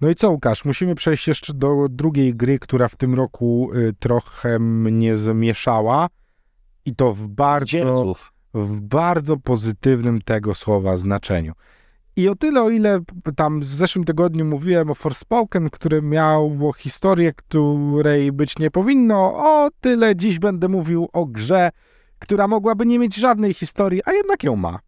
No i co, Łukasz? Musimy przejść jeszcze do drugiej gry, która w tym roku y, trochę mnie zmieszała i to w bardzo, w bardzo pozytywnym tego słowa znaczeniu. I o tyle, o ile tam w zeszłym tygodniu mówiłem o Forspoken, który miał historię, której być nie powinno, o tyle dziś będę mówił o grze, która mogłaby nie mieć żadnej historii, a jednak ją ma.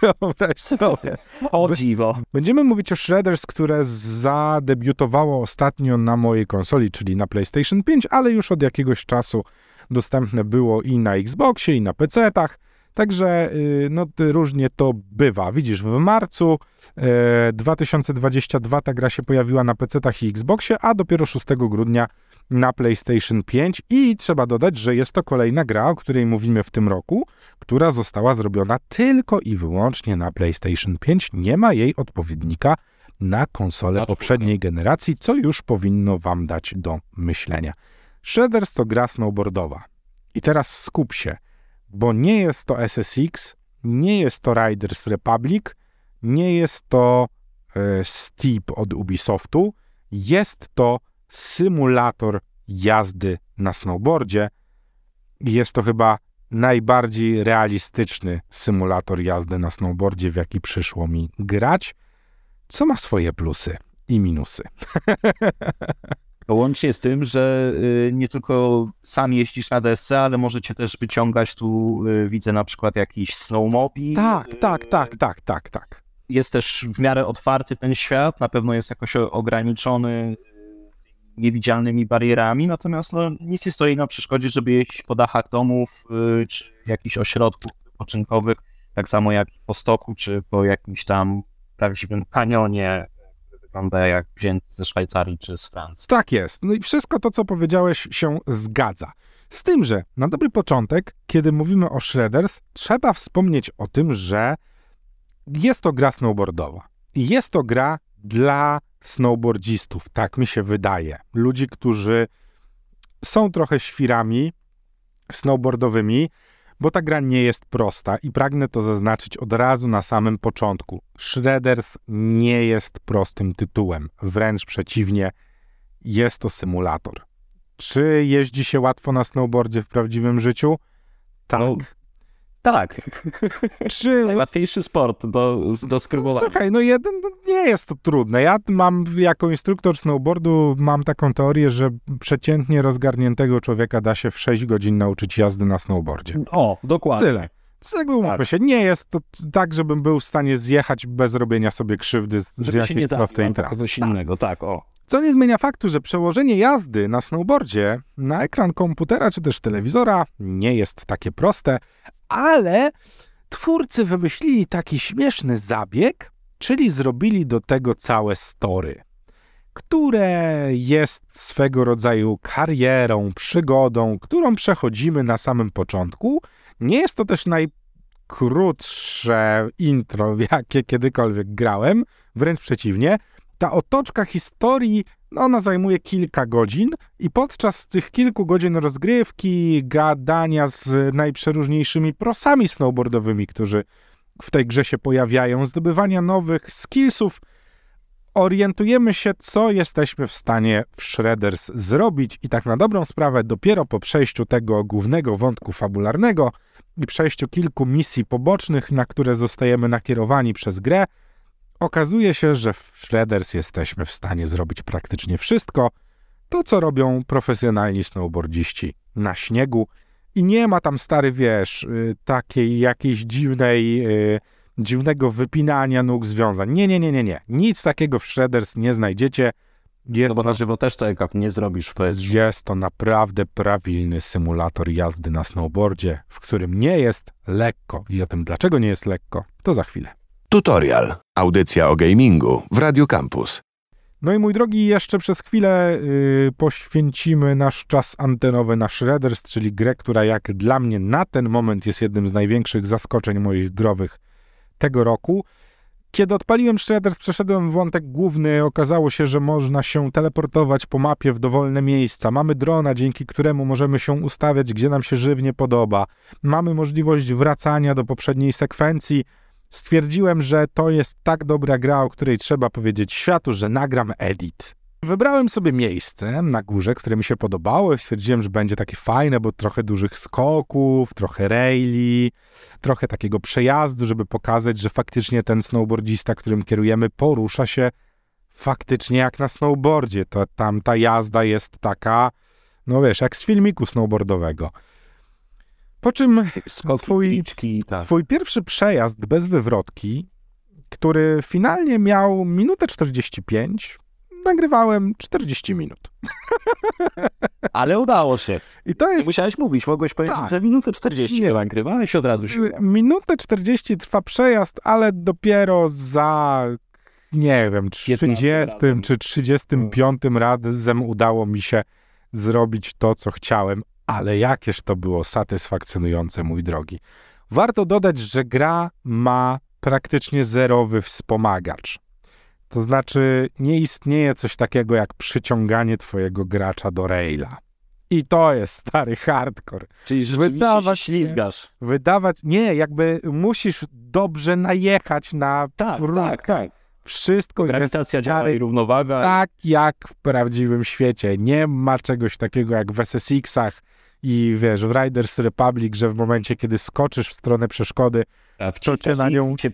Wyobraź sobie. O dziwo. Będziemy mówić o Shredders, które zadebiutowało ostatnio na mojej konsoli, czyli na PlayStation 5, ale już od jakiegoś czasu dostępne było i na Xboxie, i na PC-tach. Także y, no, różnie to bywa. Widzisz, w marcu e, 2022 ta gra się pojawiła na PC-tach i Xboxie, a dopiero 6 grudnia na PlayStation 5 i trzeba dodać, że jest to kolejna gra, o której mówimy w tym roku, która została zrobiona tylko i wyłącznie na PlayStation 5. Nie ma jej odpowiednika na konsolę Na poprzedniej generacji, co już powinno wam dać do myślenia. Shredders to gra snowboardowa. I teraz skup się, bo nie jest to SSX, nie jest to Riders Republic, nie jest to e, Steep od Ubisoftu, jest to symulator jazdy na snowboardzie. Jest to chyba najbardziej realistyczny symulator jazdy na snowboardzie, w jaki przyszło mi grać, co ma swoje plusy i minusy. Łącznie z tym, że y, nie tylko sam jeździsz na desce, ale możecie też wyciągać tu, y, widzę na przykład jakiś snowmobil. Tak, tak, tak, tak, tak, tak. Jest też w miarę otwarty ten świat, na pewno jest jakoś ograniczony niewidzialnymi barierami, natomiast no, nic nie stoi na przeszkodzie, żeby jeździć po dachach domów y, czy jakichś ośrodków wypoczynkowych, tak samo jak po stoku, czy po jakimś tam prawdziwym kanionie, wygląda jak wzięty ze Szwajcarii czy z Francji. Tak jest. No i wszystko to, co powiedziałeś, się zgadza. Z tym, że na dobry początek, kiedy mówimy o Shredders, trzeba wspomnieć o tym, że jest to gra snowboardowa. I jest to gra dla snowboardzistów, tak mi się wydaje. Ludzi, którzy są trochę świrami snowboardowymi, bo ta gra nie jest prosta i pragnę to zaznaczyć od razu na samym początku. Shredders nie jest prostym tytułem, wręcz przeciwnie, jest to symulator. Czy jeździ się łatwo na snowboardzie w prawdziwym życiu? Tak. No, Tak, Czy najłatwiejszy sport do, do skrybowania. Słuchaj, no jeden, no nie jest to trudne. Ja mam jako instruktor snowboardu mam taką teorię, że przeciętnie rozgarniętego człowieka da się w 6 godzin nauczyć jazdy na snowboardzie. O, dokładnie. Tyle. Z tego umówmy się, nie jest to tak, żebym był w stanie zjechać bez robienia sobie krzywdy z, jakiejś prostej trasy. coś innego, tak, o. Co nie zmienia faktu, że przełożenie jazdy na snowboardzie na ekran komputera czy też telewizora nie jest takie proste, ale twórcy wymyślili taki śmieszny zabieg, czyli zrobili do tego całe story, które jest swego rodzaju karierą, przygodą, którą przechodzimy na samym początku. Nie jest to też najkrótsze intro, jakie kiedykolwiek grałem, wręcz przeciwnie ta otoczka historii, no ona zajmuje kilka godzin i podczas tych kilku godzin rozgrywki, gadania z najprzeróżniejszymi prosami snowboardowymi, którzy w tej grze się pojawiają, zdobywania nowych skillsów, orientujemy się, co jesteśmy w stanie w Shredders zrobić. I tak na dobrą sprawę dopiero po przejściu tego głównego wątku fabularnego i przejściu kilku misji pobocznych, na które zostajemy nakierowani przez grę, okazuje się, że w Shredders jesteśmy w stanie zrobić praktycznie wszystko, to co robią profesjonalni snowboardziści na śniegu i nie ma tam stary, wiesz, y, takiej jakiejś dziwnej, y, dziwnego wypinania nóg związań. Nie, nie, nie, nie, nie. Nic takiego w Shredders nie znajdziecie. Jest, No bo na żywo też tego nie zrobisz w jest to naprawdę prawilny symulator jazdy na snowboardzie, w którym nie jest lekko. I o tym, dlaczego nie jest lekko, to za chwilę. Tutorial. Audycja o gamingu w Radio Campus. No i mój drogi, jeszcze przez chwilę yy, poświęcimy nasz czas antenowy na Shredders, czyli grę, która jak dla mnie na ten moment jest jednym z największych zaskoczeń moich growych tego roku. Kiedy odpaliłem Shredders, przeszedłem w wątek główny, okazało się, że można się teleportować po mapie w dowolne miejsca. Mamy drona, dzięki któremu możemy się ustawiać, gdzie nam się żywnie podoba. Mamy możliwość wracania do poprzedniej sekwencji. Stwierdziłem, że to jest tak dobra gra, o której trzeba powiedzieć światu, że nagram edit. Wybrałem sobie miejsce na górze, które mi się podobało i stwierdziłem, że będzie takie fajne, bo trochę dużych skoków, trochę raili, trochę takiego przejazdu, żeby pokazać, że faktycznie ten snowboardzista, którym kierujemy, porusza się faktycznie jak na snowboardzie. To tam ta jazda jest taka, no wiesz, jak z filmiku snowboardowego. Po czym Skoki, swój, triczki, tak. swój pierwszy przejazd bez wywrotki, który finalnie miał minutę 45, nagrywałem 40 minut. Ale udało się. I to jest musiałeś mówić, mogłeś powiedzieć, Tak. że minutę 40 Nie. nagrywałeś od razu się udało. minutę 40 trwa przejazd, ale dopiero za nie wiem, 30 razem. czy 35 razem udało mi się zrobić to, co chciałem, ale jakież to było satysfakcjonujące, mój drogi. Warto dodać, że gra ma praktycznie zerowy wspomagacz. To znaczy, nie istnieje coś takiego jak przyciąganie twojego gracza do raila. I to jest stary hardcore. Czyli rzeczywiście Wydawać ślizgasz. Wydawać, nie, jakby musisz dobrze najechać na Tak, tak, tak. wszystko. Grawitacja jest działa i równowaga. tak jak w prawdziwym świecie. Nie ma czegoś takiego jak w SSX-ach i wiesz, w Riders Republic, że w momencie, kiedy skoczysz w stronę przeszkody, to cię na nią- cię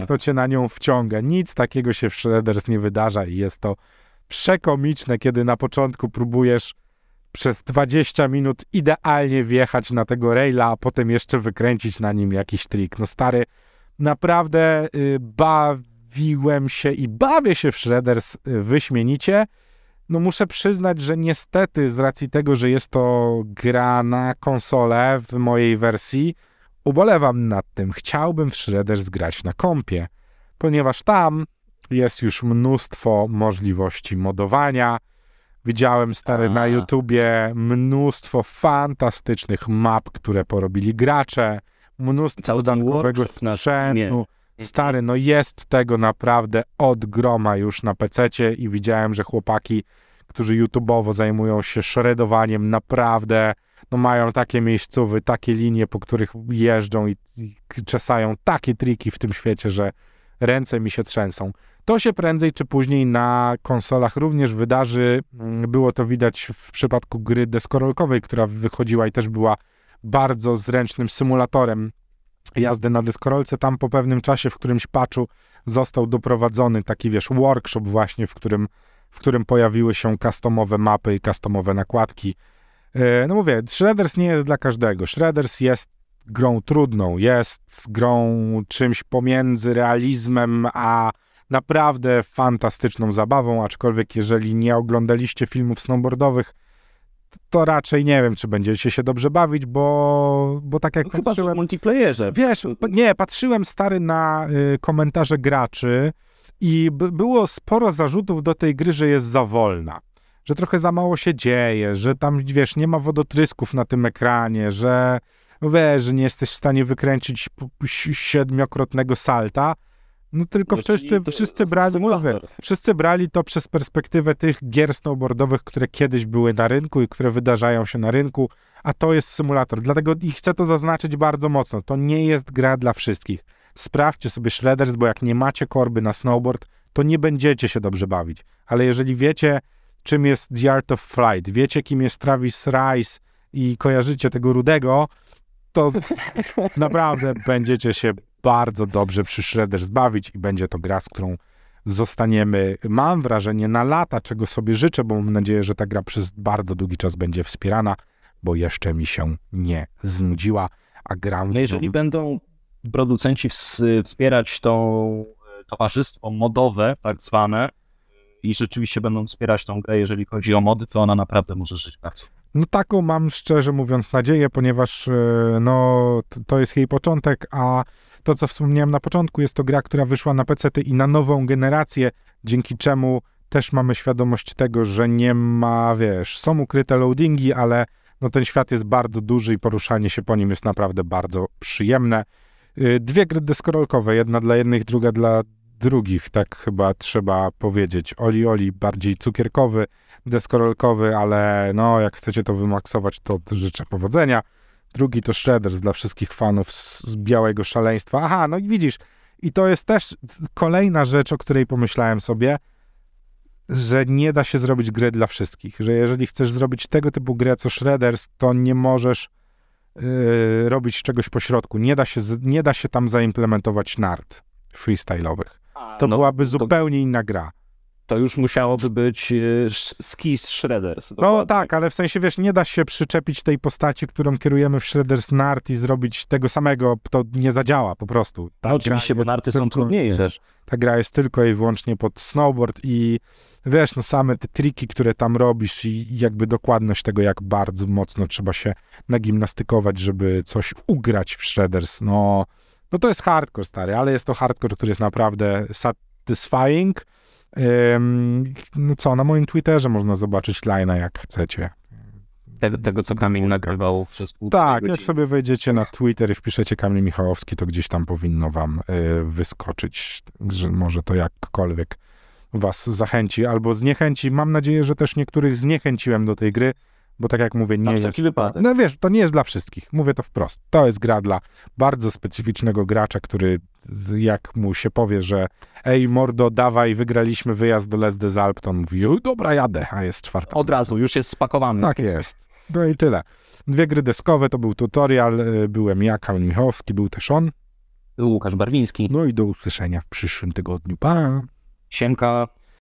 tak, to cię na nią wciąga. Nic takiego się w Shredders nie wydarza i jest to przekomiczne, kiedy na początku próbujesz przez 20 minut idealnie wjechać na tego raila, a potem jeszcze wykręcić na nim jakiś trik. No stary, naprawdę y, bawiłem się i bawię się w Shredders y, wyśmienicie. No muszę przyznać, że niestety z racji tego, że jest to gra na konsolę w mojej wersji, ubolewam nad tym. Chciałbym w Shredders grać na kompie, ponieważ tam jest już mnóstwo możliwości modowania. Widziałem stary na A. YouTubie mnóstwo fantastycznych map, które porobili gracze, mnóstwo Cały dodatkowego na sprzętu. Stary, no jest tego naprawdę od groma już na PC i widziałem, że chłopaki, którzy YouTubeowo zajmują się shredowaniem, naprawdę no mają takie miejscowy, takie linie, po których jeżdżą i, i czesają takie triki w tym świecie, że ręce mi się trzęsą. To się prędzej czy później na konsolach również wydarzy. Mm, Było to widać w przypadku gry deskorolkowej, która wychodziła i też była bardzo zręcznym symulatorem jazdy na deskorolce. Tam po pewnym czasie, w którymś patchu został doprowadzony taki, wiesz, workshop właśnie, w którym, w którym pojawiły się customowe mapy i customowe nakładki. E, No mówię, Shredders nie jest dla każdego. Shredders jest grą trudną, jest grą czymś pomiędzy realizmem a naprawdę fantastyczną zabawą, aczkolwiek jeżeli nie oglądaliście filmów snowboardowych, to raczej nie wiem, czy będziecie się dobrze bawić, bo, bo tak jak No, chyba, w patrzyłem... multiplayerze. Wiesz, nie, patrzyłem stary na y, komentarze graczy i było sporo zarzutów do tej gry, że jest za wolna. Że trochę za mało się dzieje, że tam, wiesz, nie ma wodotrysków na tym ekranie, że no wiesz, że nie jesteś w stanie wykręcić siedmiokrotnego salta. No tylko No, wszyscy, to wszyscy brali wiesz, wszyscy brali to przez perspektywę tych gier snowboardowych, które kiedyś były na rynku i które wydarzają się na rynku, a to jest symulator. Dlatego i chcę to zaznaczyć bardzo mocno. To nie jest gra dla wszystkich. Sprawdźcie sobie Shredders, bo jak nie macie korby na snowboard, to nie będziecie się dobrze bawić. Ale jeżeli wiecie, czym jest The Art of Flight, wiecie, kim jest Travis Rice i kojarzycie tego rudego, to naprawdę będziecie się bardzo dobrze przy Shredders bawić i będzie to gra, z którą zostaniemy, mam wrażenie, na lata, czego sobie życzę, bo mam nadzieję, że ta gra przez bardzo długi czas będzie wspierana, bo jeszcze mi się nie znudziła, a gram... No jeżeli będą producenci ws- wspierać to e, towarzystwo modowe, tak zwane, i rzeczywiście będą wspierać tą grę, jeżeli chodzi o mody, to ona naprawdę może żyć bardzo. No taką mam szczerze mówiąc nadzieję, ponieważ e, no, to- jest jej początek, a to co wspomniałem na początku, jest to gra, która wyszła na PC i na nową generację, dzięki czemu też mamy świadomość tego, że nie ma, wiesz, są ukryte loadingi, ale no ten świat jest bardzo duży i poruszanie się po nim jest naprawdę bardzo przyjemne. Y, Dwie gry deskorolkowe, jedna dla jednych, druga dla drugich, tak chyba trzeba powiedzieć. Oli Oli bardziej cukierkowy, deskorolkowy, ale no jak chcecie to wymaksować, to życzę powodzenia. Drugi to Shredders dla wszystkich fanów z, z białego szaleństwa. Aha, no i widzisz, I to jest też kolejna rzecz, o której pomyślałem sobie, że nie da się zrobić gry dla wszystkich. Że jeżeli chcesz zrobić tego typu grę co Shredders, to nie możesz yy, robić czegoś pośrodku. Nie da, się, nie da się tam zaimplementować nart freestyle'owych. To No, byłaby to- zupełnie inna gra. To już musiałoby być e, sz- Skis Shredders. No dokładnie. tak, ale w sensie, wiesz, nie da się przyczepić tej postaci, którą kierujemy w Shredders Nart i zrobić tego samego, to nie zadziała po prostu. Ta No, oczywiście, bo narty są trudniejsze. Ta gra jest tylko i wyłącznie pod snowboard i wiesz, no same te triki, które tam robisz i jakby dokładność tego, jak bardzo mocno trzeba się nagimnastykować, żeby coś ugrać w Shredders, no, no to jest hardcore, stary, ale jest to hardcore, który jest naprawdę satisfying. Ym, no co, na moim Twitterze można zobaczyć line'a, jak chcecie. Tego, tego, co Kamil nagrywał przez pół Tak, jak sobie wejdziecie na Twitter i wpiszecie Kamil Michałowski, to gdzieś tam powinno wam y, wyskoczyć, że może to jakkolwiek was zachęci albo zniechęci. Mam nadzieję, że też niektórych zniechęciłem do tej gry, bo tak jak mówię, Na nie wszelki jest... wypadek. No wiesz, to nie jest dla wszystkich. Mówię to wprost. To jest gra dla bardzo specyficznego gracza, który jak mu się powie, że ej mordo, dawaj, wygraliśmy wyjazd do Les des Alpes, to on mówi, "O, dobra, jadę, a jest czwarta. Od razu, już jest spakowany. Tak jest. No i tyle. Dwie gry deskowe, to był tutorial, y, byłem ja, Kamil Michałowski, był też on. Łukasz Barwiński. No i do usłyszenia w przyszłym tygodniu. Pa! Siemka.